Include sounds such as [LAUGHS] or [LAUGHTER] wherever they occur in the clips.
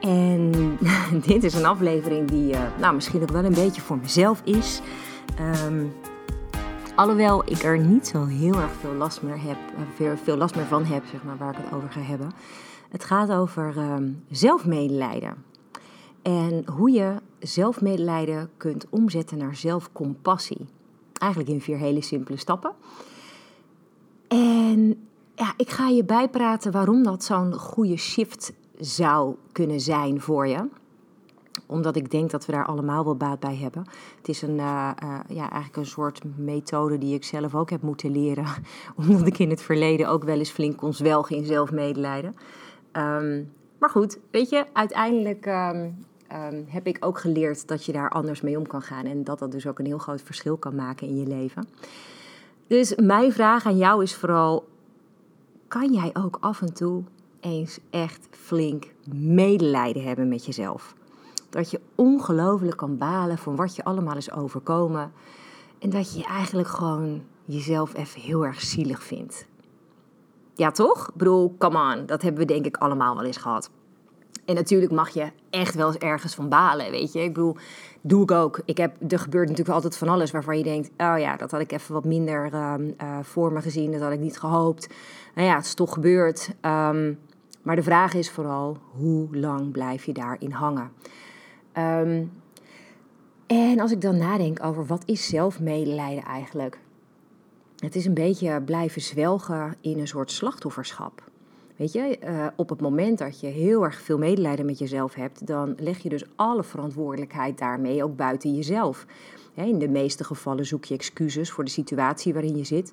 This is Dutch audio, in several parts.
En [LAUGHS] dit is een aflevering die uh, nou, misschien ook wel een beetje voor mezelf is. Um, alhoewel ik er niet zo heel erg veel last meer, heb, eh, veel, veel last meer van heb, zeg maar, waar ik het over ga hebben. Het gaat over um, zelfmedelijden. En hoe je zelfmedelijden kunt omzetten naar zelfcompassie. Eigenlijk in vier hele simpele stappen. En ja, ik ga je bijpraten waarom dat zo'n goede shift zou kunnen zijn voor je omdat ik denk dat we daar allemaal wel baat bij hebben. Het is een, uh, ja, eigenlijk een soort methode die ik zelf ook heb moeten leren. [LAUGHS] Omdat ik in het verleden ook wel eens flink kon zwelgen in zelfmedelijden. Um, maar goed, weet je, uiteindelijk um, um, heb ik ook geleerd dat je daar anders mee om kan gaan. En dat dat dus ook een heel groot verschil kan maken in je leven. Dus mijn vraag aan jou is vooral: kan jij ook af en toe eens echt flink medelijden hebben met jezelf. Dat je ongelooflijk kan balen van wat je allemaal is overkomen. En dat je eigenlijk gewoon jezelf even heel erg zielig vindt. Ja, toch? Ik bedoel, come on. Dat hebben we denk ik allemaal wel eens gehad. En natuurlijk mag je echt wel eens ergens van balen, weet je. Ik bedoel, doe ik ook. Ik heb, er gebeurt natuurlijk altijd van alles waarvan je denkt... oh ja, dat had ik even wat minder uh, uh, voor me gezien. Dat had ik niet gehoopt. Nou ja, het is toch gebeurd. Um, maar de vraag is vooral, hoe lang blijf je daarin hangen? Um, en als ik dan nadenk over wat is zelfmedelijden eigenlijk? Het is een beetje blijven zwelgen in een soort slachtofferschap. Weet je, uh, op het moment dat je heel erg veel medelijden met jezelf hebt, dan leg je dus alle verantwoordelijkheid daarmee ook buiten jezelf. in de meeste gevallen zoek je excuses voor de situatie waarin je zit.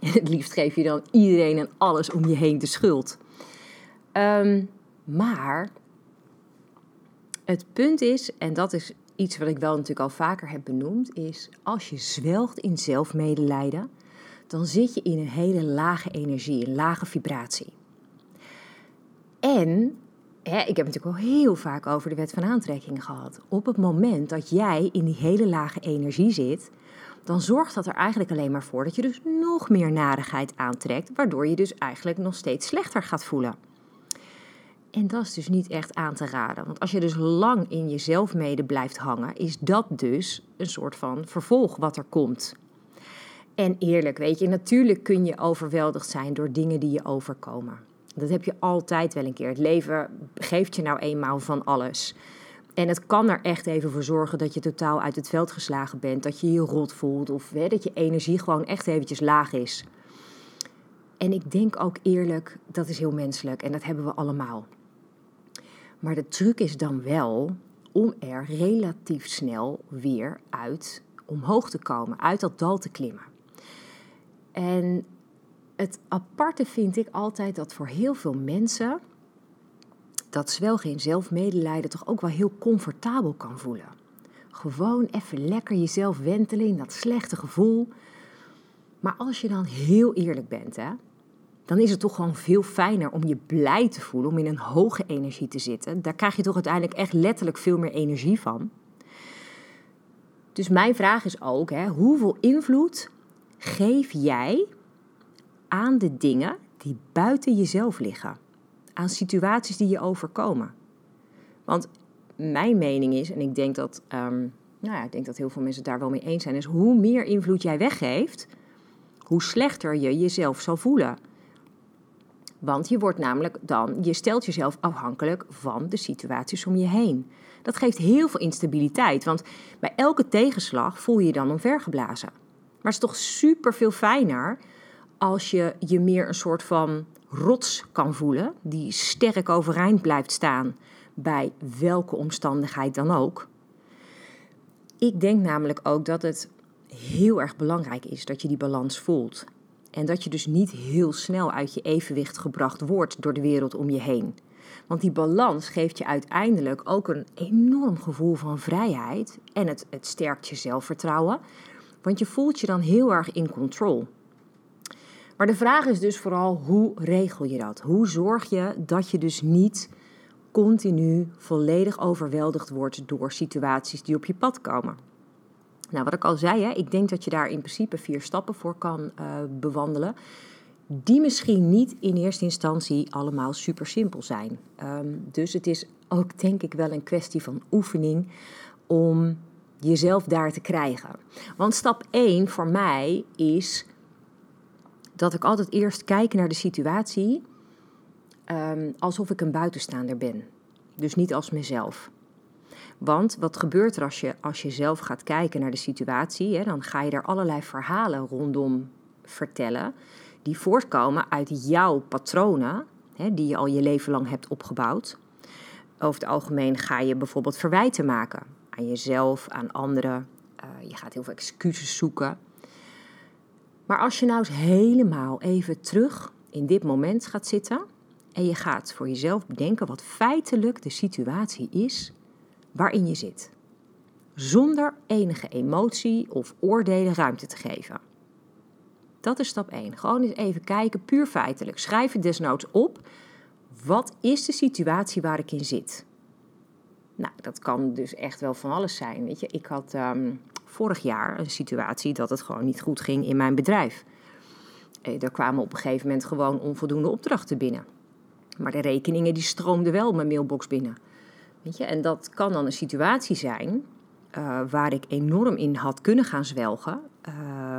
En [LAUGHS] het liefst geef je dan iedereen en alles om je heen de schuld. Um, maar het punt is, en dat is iets wat ik wel natuurlijk al vaker heb benoemd, is als je zwelgt in zelfmedelijden, dan zit je in een hele lage energie, een lage vibratie. En ik heb natuurlijk al heel vaak over de wet van aantrekking gehad. Op het moment dat jij in die hele lage energie zit, dan zorgt dat er eigenlijk alleen maar voor dat je dus nog meer narigheid aantrekt, waardoor je dus eigenlijk nog steeds slechter gaat voelen. En dat is dus niet echt aan te raden. Want als je dus lang in je zelfmede blijft hangen, is dat dus een soort van vervolg wat er komt. En eerlijk, weet je, natuurlijk kun je overweldigd zijn door dingen die je overkomen. Dat heb je altijd wel een keer. Het leven geeft je nou eenmaal van alles. En het kan er echt even voor zorgen dat je totaal uit het veld geslagen bent. Dat je je rot voelt of hè, dat je energie gewoon echt eventjes laag is. En ik denk ook eerlijk, dat is heel menselijk en dat hebben we allemaal. Maar de truc is dan wel om er relatief snel weer uit omhoog te komen, uit dat dal te klimmen. En het aparte vind ik altijd dat voor heel veel mensen dat zwel geen zelfmedelijden toch ook wel heel comfortabel kan voelen. Gewoon even lekker jezelf wentelen in dat slechte gevoel. Maar als je dan heel eerlijk bent, hè, dan is het toch gewoon veel fijner om je blij te voelen, om in een hoge energie te zitten. Daar krijg je toch uiteindelijk echt letterlijk veel meer energie van. Dus mijn vraag is ook, hè, hoeveel invloed geef jij aan de dingen die buiten jezelf liggen? Aan situaties die je overkomen? Want mijn mening is, en ik denk dat, um, nou ja, ik denk dat heel veel mensen het daar wel mee eens zijn, is hoe meer invloed jij weggeeft, hoe slechter je jezelf zal voelen. Want je wordt namelijk dan, je stelt jezelf afhankelijk van de situaties om je heen. Dat geeft heel veel instabiliteit, want bij elke tegenslag voel je je dan omvergeblazen. Maar het is toch super veel fijner als je je meer een soort van rots kan voelen, die sterk overeind blijft staan bij welke omstandigheid dan ook. Ik denk namelijk ook dat het heel erg belangrijk is dat je die balans voelt. En dat je dus niet heel snel uit je evenwicht gebracht wordt door de wereld om je heen. Want die balans geeft je uiteindelijk ook een enorm gevoel van vrijheid en het, het sterkt je zelfvertrouwen. Want je voelt je dan heel erg in control. Maar de vraag is dus vooral hoe regel je dat? Hoe zorg je dat je dus niet continu volledig overweldigd wordt door situaties die op je pad komen? Nou, wat ik al zei, hè, ik denk dat je daar in principe vier stappen voor kan uh, bewandelen. Die misschien niet in eerste instantie allemaal super simpel zijn. Um, dus het is ook denk ik wel een kwestie van oefening om jezelf daar te krijgen. Want stap 1 voor mij is dat ik altijd eerst kijk naar de situatie um, alsof ik een buitenstaander ben. Dus niet als mezelf. Want wat gebeurt er als je, als je zelf gaat kijken naar de situatie? Hè, dan ga je daar allerlei verhalen rondom vertellen. Die voortkomen uit jouw patronen, hè, die je al je leven lang hebt opgebouwd. Over het algemeen ga je bijvoorbeeld verwijten maken aan jezelf, aan anderen. Uh, je gaat heel veel excuses zoeken. Maar als je nou eens helemaal even terug in dit moment gaat zitten en je gaat voor jezelf bedenken wat feitelijk de situatie is waarin je zit. Zonder enige emotie of oordelen ruimte te geven. Dat is stap 1. Gewoon eens even kijken, puur feitelijk. Schrijf het desnoods op. Wat is de situatie waar ik in zit? Nou, dat kan dus echt wel van alles zijn. Weet je, ik had um, vorig jaar een situatie dat het gewoon niet goed ging in mijn bedrijf. Eh, er kwamen op een gegeven moment gewoon onvoldoende opdrachten binnen. Maar de rekeningen die stroomden wel mijn mailbox binnen. En dat kan dan een situatie zijn uh, waar ik enorm in had kunnen gaan zwelgen.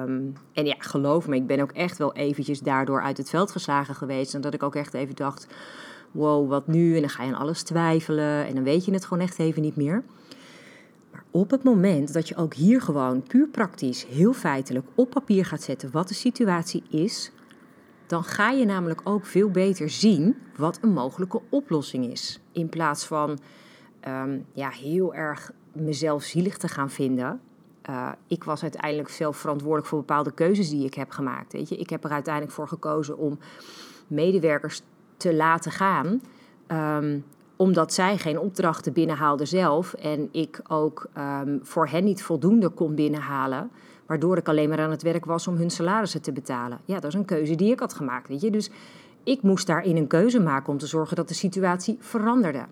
Um, en ja, geloof me, ik ben ook echt wel eventjes daardoor uit het veld geslagen geweest. En dat ik ook echt even dacht, wow, wat nu? En dan ga je aan alles twijfelen en dan weet je het gewoon echt even niet meer. Maar op het moment dat je ook hier gewoon puur praktisch, heel feitelijk op papier gaat zetten wat de situatie is, dan ga je namelijk ook veel beter zien wat een mogelijke oplossing is. In plaats van um, ja, heel erg mezelf zielig te gaan vinden. Uh, ik was uiteindelijk zelf verantwoordelijk voor bepaalde keuzes die ik heb gemaakt. Weet je? Ik heb er uiteindelijk voor gekozen om medewerkers te laten gaan. Um, omdat zij geen opdrachten binnenhaalden zelf en ik ook um, voor hen niet voldoende kon binnenhalen, waardoor ik alleen maar aan het werk was om hun salarissen te betalen. Ja, dat is een keuze die ik had gemaakt, weet je. Dus ik moest daarin een keuze maken om te zorgen dat de situatie veranderde.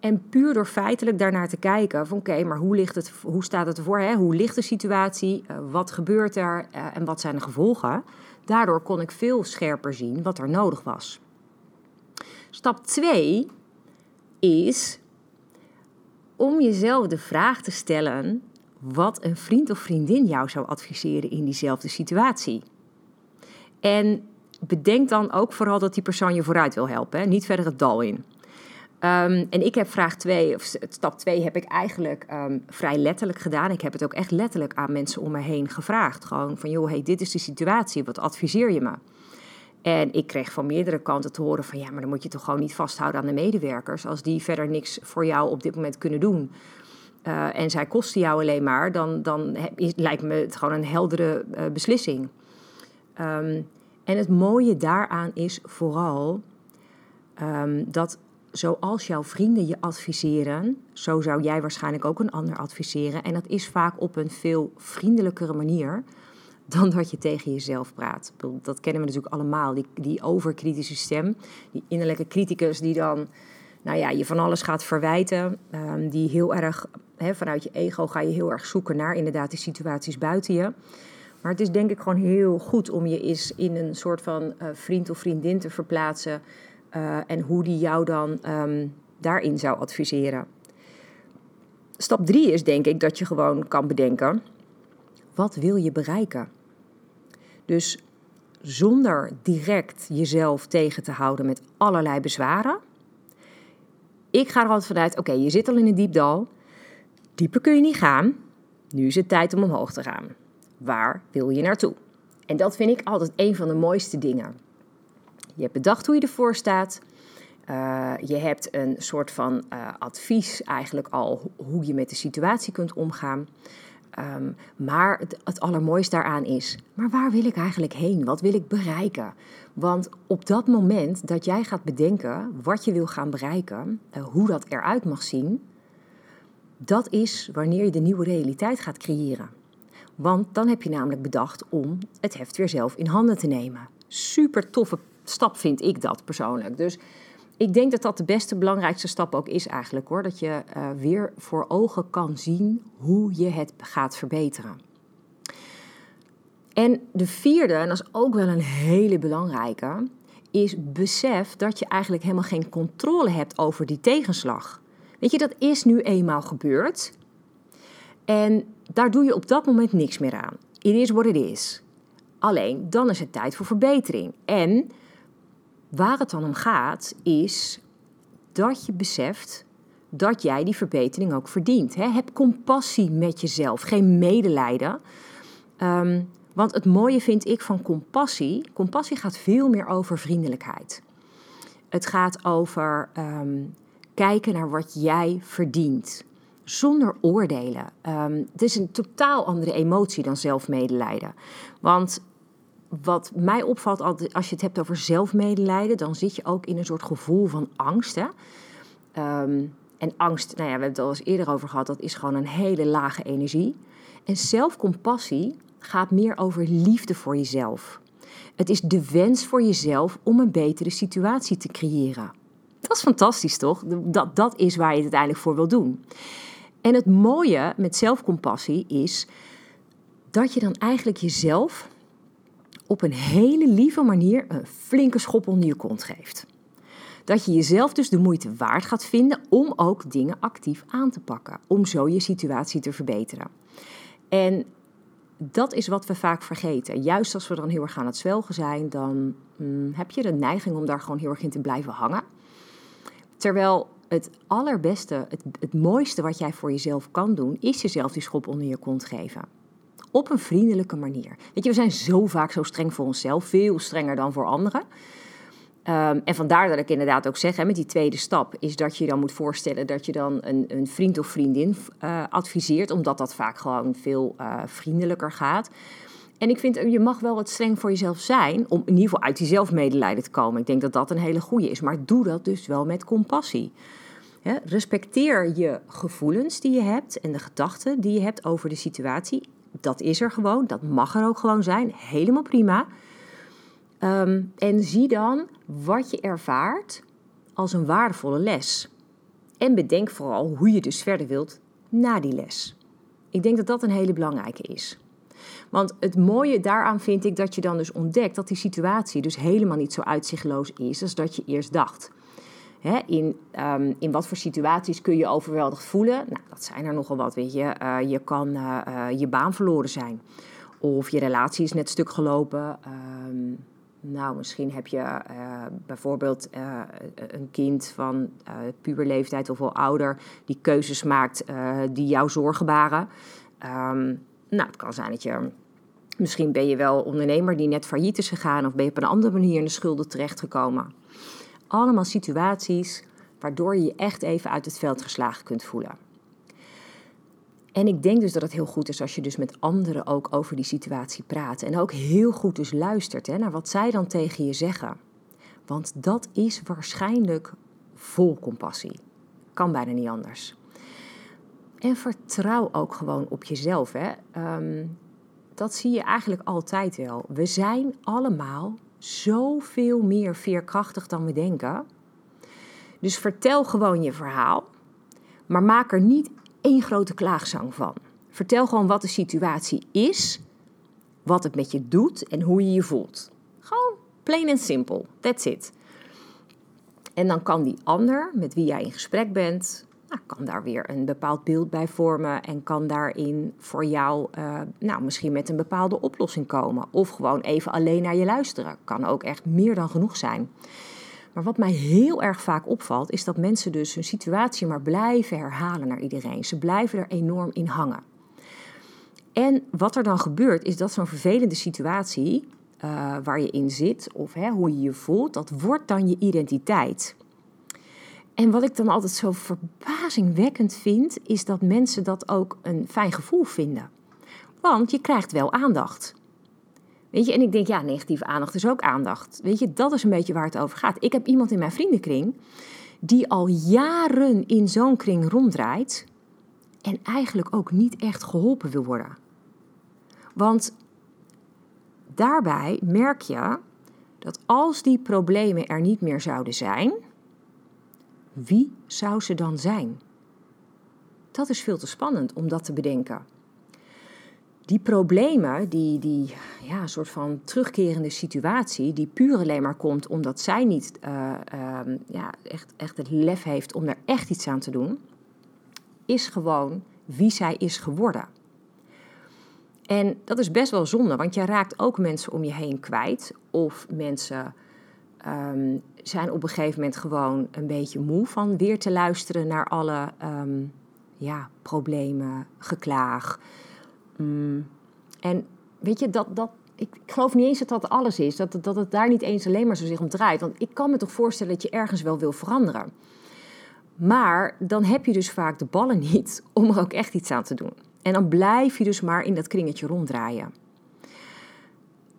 En puur door feitelijk daarnaar te kijken van oké, maar hoe, ligt het, hoe staat het ervoor? Hè? Hoe ligt de situatie? Uh, wat gebeurt er? Uh, en wat zijn de gevolgen? Daardoor kon ik veel scherper zien wat er nodig was. Stap 2 is om jezelf de vraag te stellen wat een vriend of vriendin jou zou adviseren in diezelfde situatie. En bedenk dan ook vooral dat die persoon je vooruit wil helpen, hè? niet verder het dal in. Um, en ik heb vraag 2, of stap 2, heb ik eigenlijk um, vrij letterlijk gedaan. Ik heb het ook echt letterlijk aan mensen om me heen gevraagd. Gewoon van, joh, hey, dit is de situatie, wat adviseer je me? En ik kreeg van meerdere kanten te horen van, ja, maar dan moet je toch gewoon niet vasthouden aan de medewerkers. Als die verder niks voor jou op dit moment kunnen doen. Uh, en zij kosten jou alleen maar, dan, dan lijkt me het gewoon een heldere uh, beslissing. Um, en het mooie daaraan is vooral dat zoals jouw vrienden je adviseren, zo zou jij waarschijnlijk ook een ander adviseren. En dat is vaak op een veel vriendelijkere manier dan dat je tegen jezelf praat. Dat kennen we natuurlijk allemaal, die, die overkritische stem, die innerlijke criticus die dan nou ja, je van alles gaat verwijten, um, die heel erg vanuit je ego ga je heel erg zoeken naar inderdaad die situaties buiten je. Maar het is denk ik gewoon heel goed om je eens in een soort van uh, vriend of vriendin te verplaatsen uh, en hoe die jou dan um, daarin zou adviseren. Stap drie is denk ik dat je gewoon kan bedenken: wat wil je bereiken? Dus zonder direct jezelf tegen te houden met allerlei bezwaren. Ik ga er altijd vanuit: oké, je zit al in een diep dal. Dieper kun je niet gaan. Nu is het tijd om omhoog te gaan. Waar wil je naartoe? En dat vind ik altijd een van de mooiste dingen. Je hebt bedacht hoe je ervoor staat. Uh, je hebt een soort van uh, advies eigenlijk al hoe je met de situatie kunt omgaan. Ehm, maar het, het allermooiste daaraan is, maar waar wil ik eigenlijk heen? Wat wil ik bereiken? Want op dat moment dat jij gaat bedenken wat je wil gaan bereiken, uh, hoe dat eruit mag zien, dat is wanneer je de nieuwe realiteit gaat creëren. Want dan heb je namelijk bedacht om het heft weer zelf in handen te nemen. Super toffe stap vind ik dat persoonlijk. Dus ik denk dat dat de beste, belangrijkste stap ook is eigenlijk hoor. Dat je uh, weer voor ogen kan zien hoe je het gaat verbeteren. En de vierde, en dat is ook wel een hele belangrijke, is besef dat je eigenlijk helemaal geen controle hebt over die tegenslag. Weet je, dat is nu eenmaal gebeurd. En daar doe je op dat moment niks meer aan. It is what it is. Alleen, dan is het tijd voor verbetering. En waar het dan om gaat, is dat je beseft dat jij die verbetering ook verdient. Heb compassie met jezelf, geen medelijden. Um, want het mooie vind ik van compassie, compassie gaat veel meer over vriendelijkheid. Het gaat over um, kijken naar wat jij verdient, zonder oordelen. Um, het is een totaal andere emotie dan zelfmedelijden. Want wat mij opvalt als je het hebt over zelfmedelijden, dan zit je ook in een soort gevoel van angst. Hè? Um, en angst, nou ja, we hebben het al eens eerder over gehad, dat is gewoon een hele lage energie. En zelfcompassie gaat meer over liefde voor jezelf. Het is de wens voor jezelf om een betere situatie te creëren. Dat is fantastisch, toch? Dat, dat is waar je het uiteindelijk voor wil doen. En het mooie met zelfcompassie is dat je dan eigenlijk jezelf op een hele lieve manier een flinke schop onder je kont geeft. Dat je jezelf dus de moeite waard gaat vinden om ook dingen actief aan te pakken, om zo je situatie te verbeteren. En dat is wat we vaak vergeten. Juist als we dan heel erg aan het zwelgen zijn, dan mm, heb je de neiging om daar gewoon heel erg in te blijven hangen. Terwijl het allerbeste, het, het mooiste wat jij voor jezelf kan doen, is jezelf die schop onder je kont geven. Op een vriendelijke manier. Weet je, we zijn zo vaak zo streng voor onszelf, veel strenger dan voor anderen. Um, en vandaar dat ik inderdaad ook zeg, hè, met die tweede stap, is dat je dan moet voorstellen dat je dan een, een vriend of vriendin uh, adviseert, omdat dat vaak gewoon veel uh, vriendelijker gaat. En ik vind, je mag wel wat streng voor jezelf zijn, om in ieder geval uit die zelfmedelijden te komen. Ik denk dat dat een hele goede is, maar doe dat dus wel met compassie. Respecteer je gevoelens die je hebt en de gedachten die je hebt over de situatie. Dat is er gewoon, dat mag er ook gewoon zijn, helemaal prima. Um, en zie dan wat je ervaart als een waardevolle les. En bedenk vooral hoe je dus verder wilt na die les. Ik denk dat dat een hele belangrijke is. Want het mooie daaraan vind ik dat je dan dus ontdekt dat die situatie dus helemaal niet zo uitzichtloos is als dat je eerst dacht. In, um, in wat voor situaties kun je overweldigd voelen? Nou, dat zijn er nogal wat, weet je. Uh, je kan uh, uh, je baan verloren zijn. Of je relatie is net stuk gelopen. Um, nou, misschien heb je bijvoorbeeld een kind van puberleeftijd of wel ouder die keuzes maakt die jou zorgen baren. Um, nou, het kan zijn dat je. Misschien ben je wel ondernemer die net failliet is gegaan of ben je op een andere manier in de schulden terechtgekomen. Allemaal situaties waardoor je je echt even uit het veld geslagen kunt voelen. En ik denk dus dat het heel goed is als je dus met anderen ook over die situatie praat. En ook heel goed dus luistert hè, naar wat zij dan tegen je zeggen. Want dat is waarschijnlijk vol compassie. Kan bijna niet anders. En vertrouw ook gewoon op jezelf. Hè. Um, dat zie je eigenlijk altijd wel. We zijn allemaal zoveel meer veerkrachtig dan we denken. Dus vertel gewoon je verhaal. Maar maak er niet één grote klaagzang van. Vertel gewoon wat de situatie is, wat het met je doet en hoe je je voelt. Gewoon plain en simpel. That's it. En dan kan die ander met wie jij in gesprek bent, nou, kan daar weer een bepaald beeld bij vormen en kan daarin voor jou uh, nou, misschien met een bepaalde oplossing komen. Of gewoon even alleen naar je luisteren. Kan ook echt meer dan genoeg zijn. Maar wat mij heel erg vaak opvalt, is dat mensen dus hun situatie maar blijven herhalen naar iedereen. Ze blijven er enorm in hangen. En wat er dan gebeurt, is dat zo'n vervelende situatie uh, waar je in zit, of hè, hoe je je voelt, dat wordt dan je identiteit. En wat ik dan altijd zo verbazingwekkend vind, is dat mensen dat ook een fijn gevoel vinden. Want je krijgt wel aandacht. Weet je, en ik denk, ja, negatieve aandacht is ook aandacht. Weet je, dat is een beetje waar het over gaat. Ik heb iemand in mijn vriendenkring die al jaren in zo'n kring ronddraait en eigenlijk ook niet echt geholpen wil worden. Want daarbij merk je dat als die problemen er niet meer zouden zijn, wie zou ze dan zijn? Dat is veel te spannend om dat te bedenken. Die problemen, die, die ja, soort van terugkerende situatie, die puur alleen maar komt omdat zij niet uh, uh, ja, echt, echt het lef heeft om er echt iets aan te doen, is gewoon wie zij is geworden. En dat is best wel zonde, want je raakt ook mensen om je heen kwijt. Of mensen um, zijn op een gegeven moment gewoon een beetje moe van weer te luisteren naar alle um, ja, problemen, geklaag. Mm. En weet je, dat, dat, ik, ik, geloof niet eens dat dat alles is. Dat, dat het daar niet eens alleen maar zo zich om draait. Want ik kan me toch voorstellen dat je ergens wel wil veranderen. Maar dan heb je dus vaak de ballen [LAUGHS] niet om er ook echt iets aan te doen. En dan blijf je dus maar in dat kringetje ronddraaien.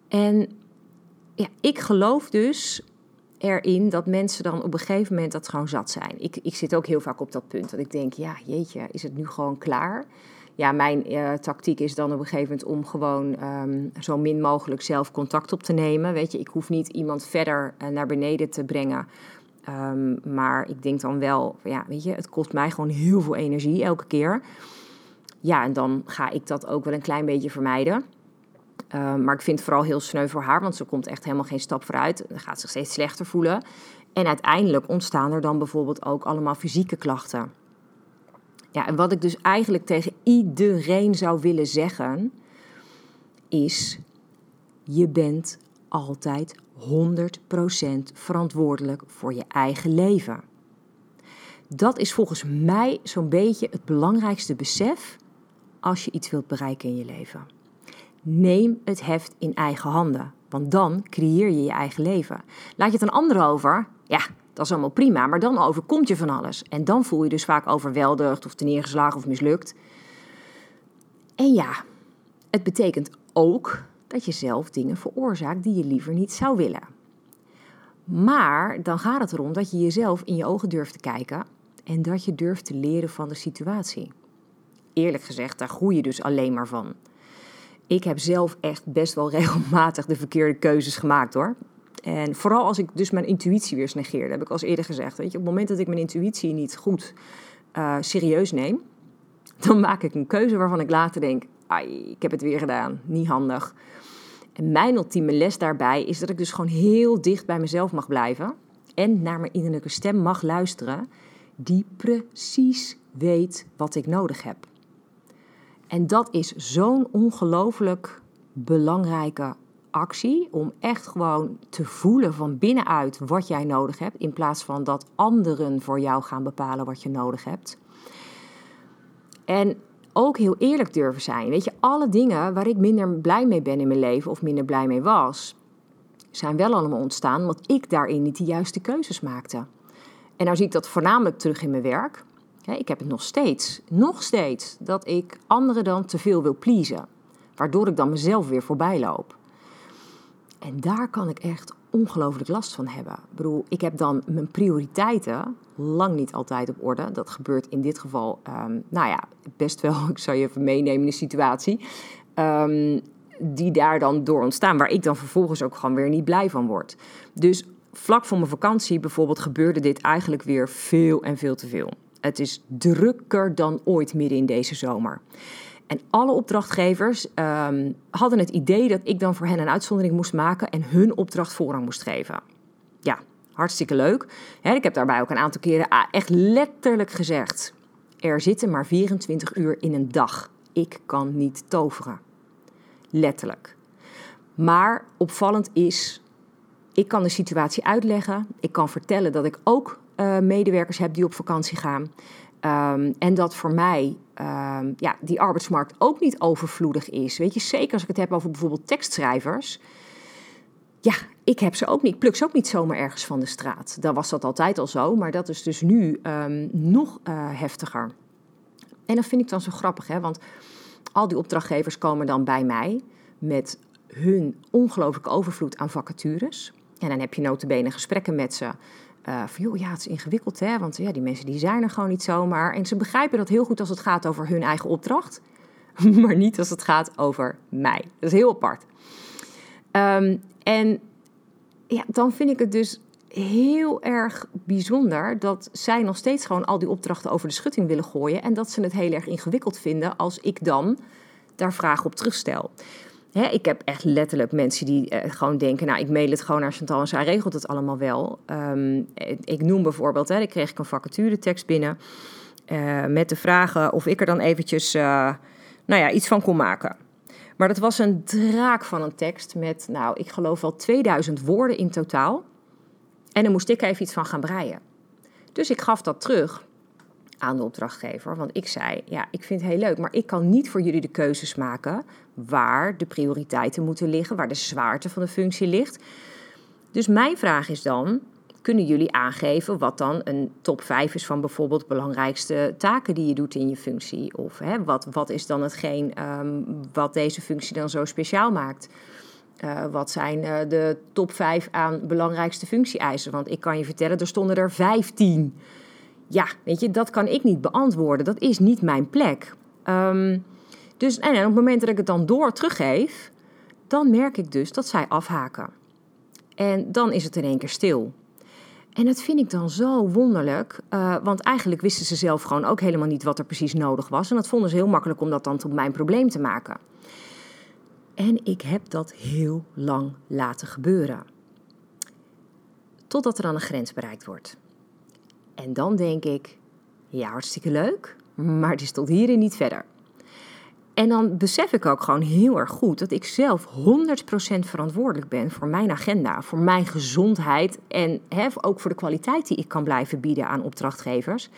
En ja, ik geloof dus erin dat mensen dan op een gegeven moment dat gewoon zat zijn. Ik, ik zit ook heel vaak op dat punt. Dat ik denk, ja, jeetje, is het nu gewoon klaar? Ja, mijn uh, tactiek is dan op een gegeven moment om gewoon um, zo min mogelijk zelf contact op te nemen. Weet je, ik hoef niet iemand verder uh, naar beneden te brengen. Um, maar ik denk dan wel, ja, weet je, het kost mij gewoon heel veel energie elke keer. Ja, en dan ga ik dat ook wel een klein beetje vermijden. Uh, maar ik vind het vooral heel sneu voor haar, want ze komt echt helemaal geen stap vooruit. Dan gaat ze zich steeds slechter voelen. En uiteindelijk ontstaan er dan bijvoorbeeld ook allemaal fysieke klachten. Ja, en wat ik dus eigenlijk tegen iedereen zou willen zeggen, is: je bent altijd 100% verantwoordelijk voor je eigen leven. Dat is volgens mij zo'n beetje het belangrijkste besef als je iets wilt bereiken in je leven. Neem het heft in eigen handen, want dan creëer je je eigen leven. Laat je het een ander over, ja, dat is allemaal prima, maar dan overkomt je van alles. En dan voel je dus vaak overweldigd of neergeslagen of mislukt. En ja, het betekent ook dat je zelf dingen veroorzaakt die je liever niet zou willen. Maar dan gaat het erom dat je jezelf in je ogen durft te kijken en dat je durft te leren van de situatie. Eerlijk gezegd, daar groei je dus alleen maar van. Ik heb zelf echt best wel [LAUGHS] regelmatig de verkeerde keuzes gemaakt hoor. En vooral als ik dus mijn intuïtie weer negeerde, heb ik al eerder gezegd. Weet je, op het moment dat ik mijn intuïtie niet goed uh, serieus neem, dan maak ik een keuze waarvan ik later denk: ai, ik heb het weer gedaan, niet handig. En mijn ultieme les daarbij is dat ik dus gewoon heel dicht bij mezelf mag blijven en naar mijn innerlijke stem mag luisteren, die precies weet wat ik nodig heb. En dat is zo'n ongelooflijk belangrijke actie om echt gewoon te voelen van binnenuit wat jij nodig hebt, in plaats van dat anderen voor jou gaan bepalen wat je nodig hebt. En ook heel eerlijk durven zijn. Weet je, alle dingen waar ik minder blij mee ben in mijn leven of minder blij mee was, zijn wel allemaal ontstaan omdat ik daarin niet de juiste keuzes maakte. En nou zie ik dat voornamelijk terug in mijn werk. Ik heb het nog steeds, nog steeds, dat ik anderen dan te veel wil pleasen. Waardoor ik dan mezelf weer voorbij loop. En daar kan ik echt ongelooflijk last van hebben. Ik bedoel, ik heb dan mijn prioriteiten lang niet altijd op orde. Dat gebeurt in dit geval, um, nou ja, best wel. [LAUGHS] Ik zal je even meenemen in de situatie. Um, die daar dan door ontstaan, waar ik dan vervolgens ook gewoon weer niet blij van word. Dus vlak voor mijn vakantie bijvoorbeeld gebeurde dit eigenlijk weer veel en veel te veel. Het is drukker dan ooit midden in deze zomer. En alle opdrachtgevers um, hadden het idee dat ik dan voor hen een uitzondering moest maken en hun opdracht voorrang moest geven. Ja, hartstikke leuk. ik heb daarbij ook een aantal keren ah, echt letterlijk gezegd: er zitten maar 24 uur in een dag. Ik kan niet toveren. Letterlijk. Maar opvallend is, ik kan de situatie uitleggen. Ik kan vertellen dat ik ook uh, medewerkers heb die op vakantie gaan. Um, en dat voor mij um, ja, die arbeidsmarkt ook niet overvloedig is. Weet je, zeker als ik het heb over bijvoorbeeld tekstschrijvers. Ja, ik heb ze ook niet. Pluk ze ook niet zomaar ergens van de straat. Dan was dat altijd al zo, maar dat is dus nu um, nog uh, heftiger. En dat vind ik dan zo grappig, hè? Want al die opdrachtgevers komen dan bij mij met hun ongelooflijke overvloed aan vacatures. En dan heb je notabene gesprekken met ze. Uh, van, joh, ja, het is ingewikkeld, hè? Want ja, die mensen die zijn er gewoon niet zomaar. En ze begrijpen dat heel goed als het gaat over hun eigen opdracht. [LAUGHS] Maar niet als het gaat over mij. Dat is heel apart. Ehm, en ja, dan vind ik het dus heel erg bijzonder dat zij nog steeds gewoon al die opdrachten over de schutting willen gooien. En dat ze het heel erg ingewikkeld vinden als ik dan daar vragen op terugstel. Ik heb echt letterlijk mensen die eh, gewoon denken: Nou, ik mail het gewoon naar Chantal en zij regelt het allemaal wel. Ehm, ik noem bijvoorbeeld, hè, ik kreeg ik een vacaturetekst binnen uh, met de vragen of ik er dan eventjes nou ja, iets van kon maken. Maar dat was een draak van een tekst met, nou, ik geloof wel 2000 woorden in totaal. En dan moest ik even iets van gaan breien. Dus ik gaf dat terug aan de opdrachtgever. Want ik zei: Ja, ik vind het heel leuk, maar ik kan niet voor jullie de keuzes maken waar de prioriteiten moeten liggen, waar de zwaarte van de functie ligt. Dus mijn vraag is dan: kunnen jullie aangeven wat dan een top 5 is van bijvoorbeeld belangrijkste taken die je doet in je functie? Of hè, wat, wat is dan hetgeen um, wat deze functie dan zo speciaal maakt? Uh, wat zijn uh, de top 5 aan belangrijkste functie-eisen? Want ik kan je vertellen, er stonden er 15. Ja, weet je, dat kan ik niet beantwoorden. Dat is niet mijn plek. Um, dus en op het moment dat ik het dan door teruggeef, dan merk ik dus dat zij afhaken. En dan is het in één keer stil. En dat vind ik dan zo wonderlijk, uh, want eigenlijk wisten ze zelf gewoon ook helemaal niet wat er precies nodig was. En dat vonden ze heel makkelijk om dat dan tot mijn probleem te maken. En ik heb dat heel lang laten gebeuren. Totdat er dan een grens bereikt wordt. En dan denk ik, ja, hartstikke leuk, maar het is tot hierin niet verder. En dan besef ik ook gewoon heel erg goed dat ik zelf 100% verantwoordelijk ben voor mijn agenda, voor mijn gezondheid en ook voor de kwaliteit die ik kan blijven bieden aan opdrachtgevers.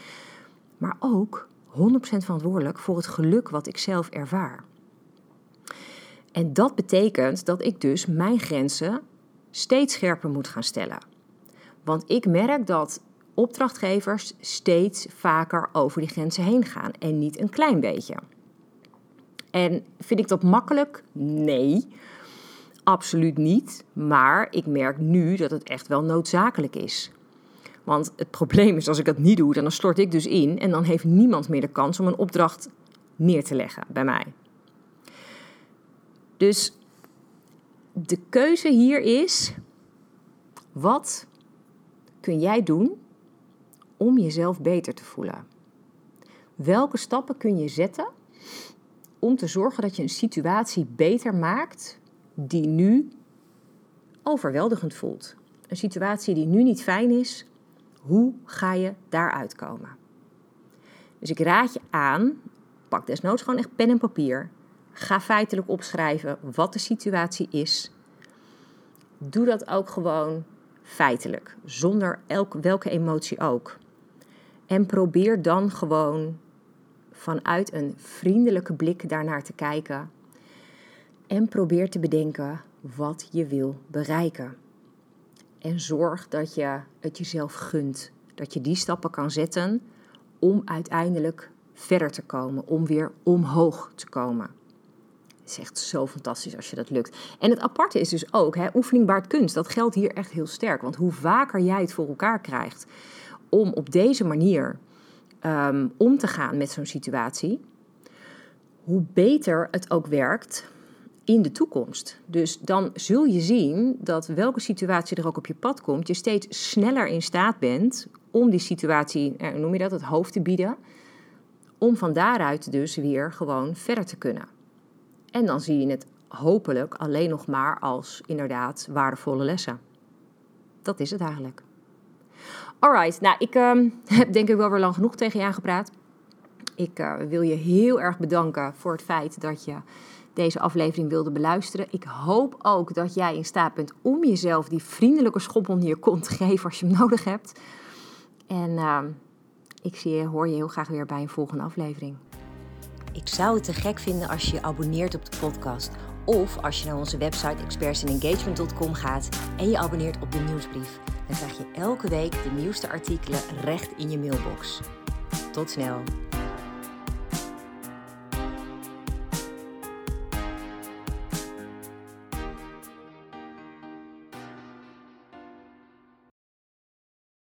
Maar ook 100% verantwoordelijk voor het geluk wat ik zelf ervaar. En dat betekent dat ik dus mijn grenzen steeds scherper moet gaan stellen. Want ik merk dat opdrachtgevers steeds vaker over die grenzen heen gaan en niet een klein beetje. En vind ik dat makkelijk? Nee, absoluut niet. Maar ik merk nu dat het echt wel noodzakelijk is. Want het probleem is, als ik dat niet doe, dan stort ik dus in en dan heeft niemand meer de kans om een opdracht neer te leggen bij mij. Dus de keuze hier is: wat kun jij doen om jezelf beter te voelen? Welke stappen kun je zetten om te zorgen dat je een situatie beter maakt die nu overweldigend voelt? Een situatie die nu niet fijn is, hoe ga je daaruit komen? Dus ik raad je aan, pak desnoods gewoon echt pen en papier Ga feitelijk opschrijven wat de situatie is. Doe dat ook gewoon feitelijk, zonder elk, welke emotie ook. En probeer dan gewoon vanuit een vriendelijke blik daarnaar te kijken. En probeer te bedenken wat je wil bereiken. En zorg dat je het jezelf gunt. Dat je die stappen kan zetten om uiteindelijk verder te komen, om weer omhoog te komen. Het is echt zo fantastisch als je dat lukt. En het aparte is dus ook, hè, oefening baart kunst. Dat geldt hier echt heel sterk. Want hoe vaker jij het voor elkaar krijgt om op deze manier um, om te gaan met zo'n situatie, hoe beter het ook werkt in de toekomst. Dus dan zul je zien dat welke situatie er ook op je pad komt, je steeds sneller in staat bent om die situatie, eh, noem je dat, het hoofd te bieden, om van daaruit dus weer gewoon verder te kunnen. En dan zie je het hopelijk alleen nog maar als inderdaad waardevolle lessen. Dat is het eigenlijk. Alright, nou ik uh, [LAUGHS] heb denk ik wel weer lang genoeg tegen je aangepraat. Ik uh, wil je heel erg bedanken voor het feit dat je deze aflevering wilde beluisteren. Ik hoop ook dat jij in staat bent om jezelf die vriendelijke schop onder je kont te geven als je hem [LAUGHS] nodig hebt. En uh, ik zie je, hoor je heel graag weer bij een volgende aflevering. Ik zou het te gek vinden als je je abonneert op de podcast. Of als je naar onze website expertsandengagement.com gaat en je abonneert op de nieuwsbrief. Dan krijg je elke week de nieuwste artikelen recht in je mailbox. Tot snel!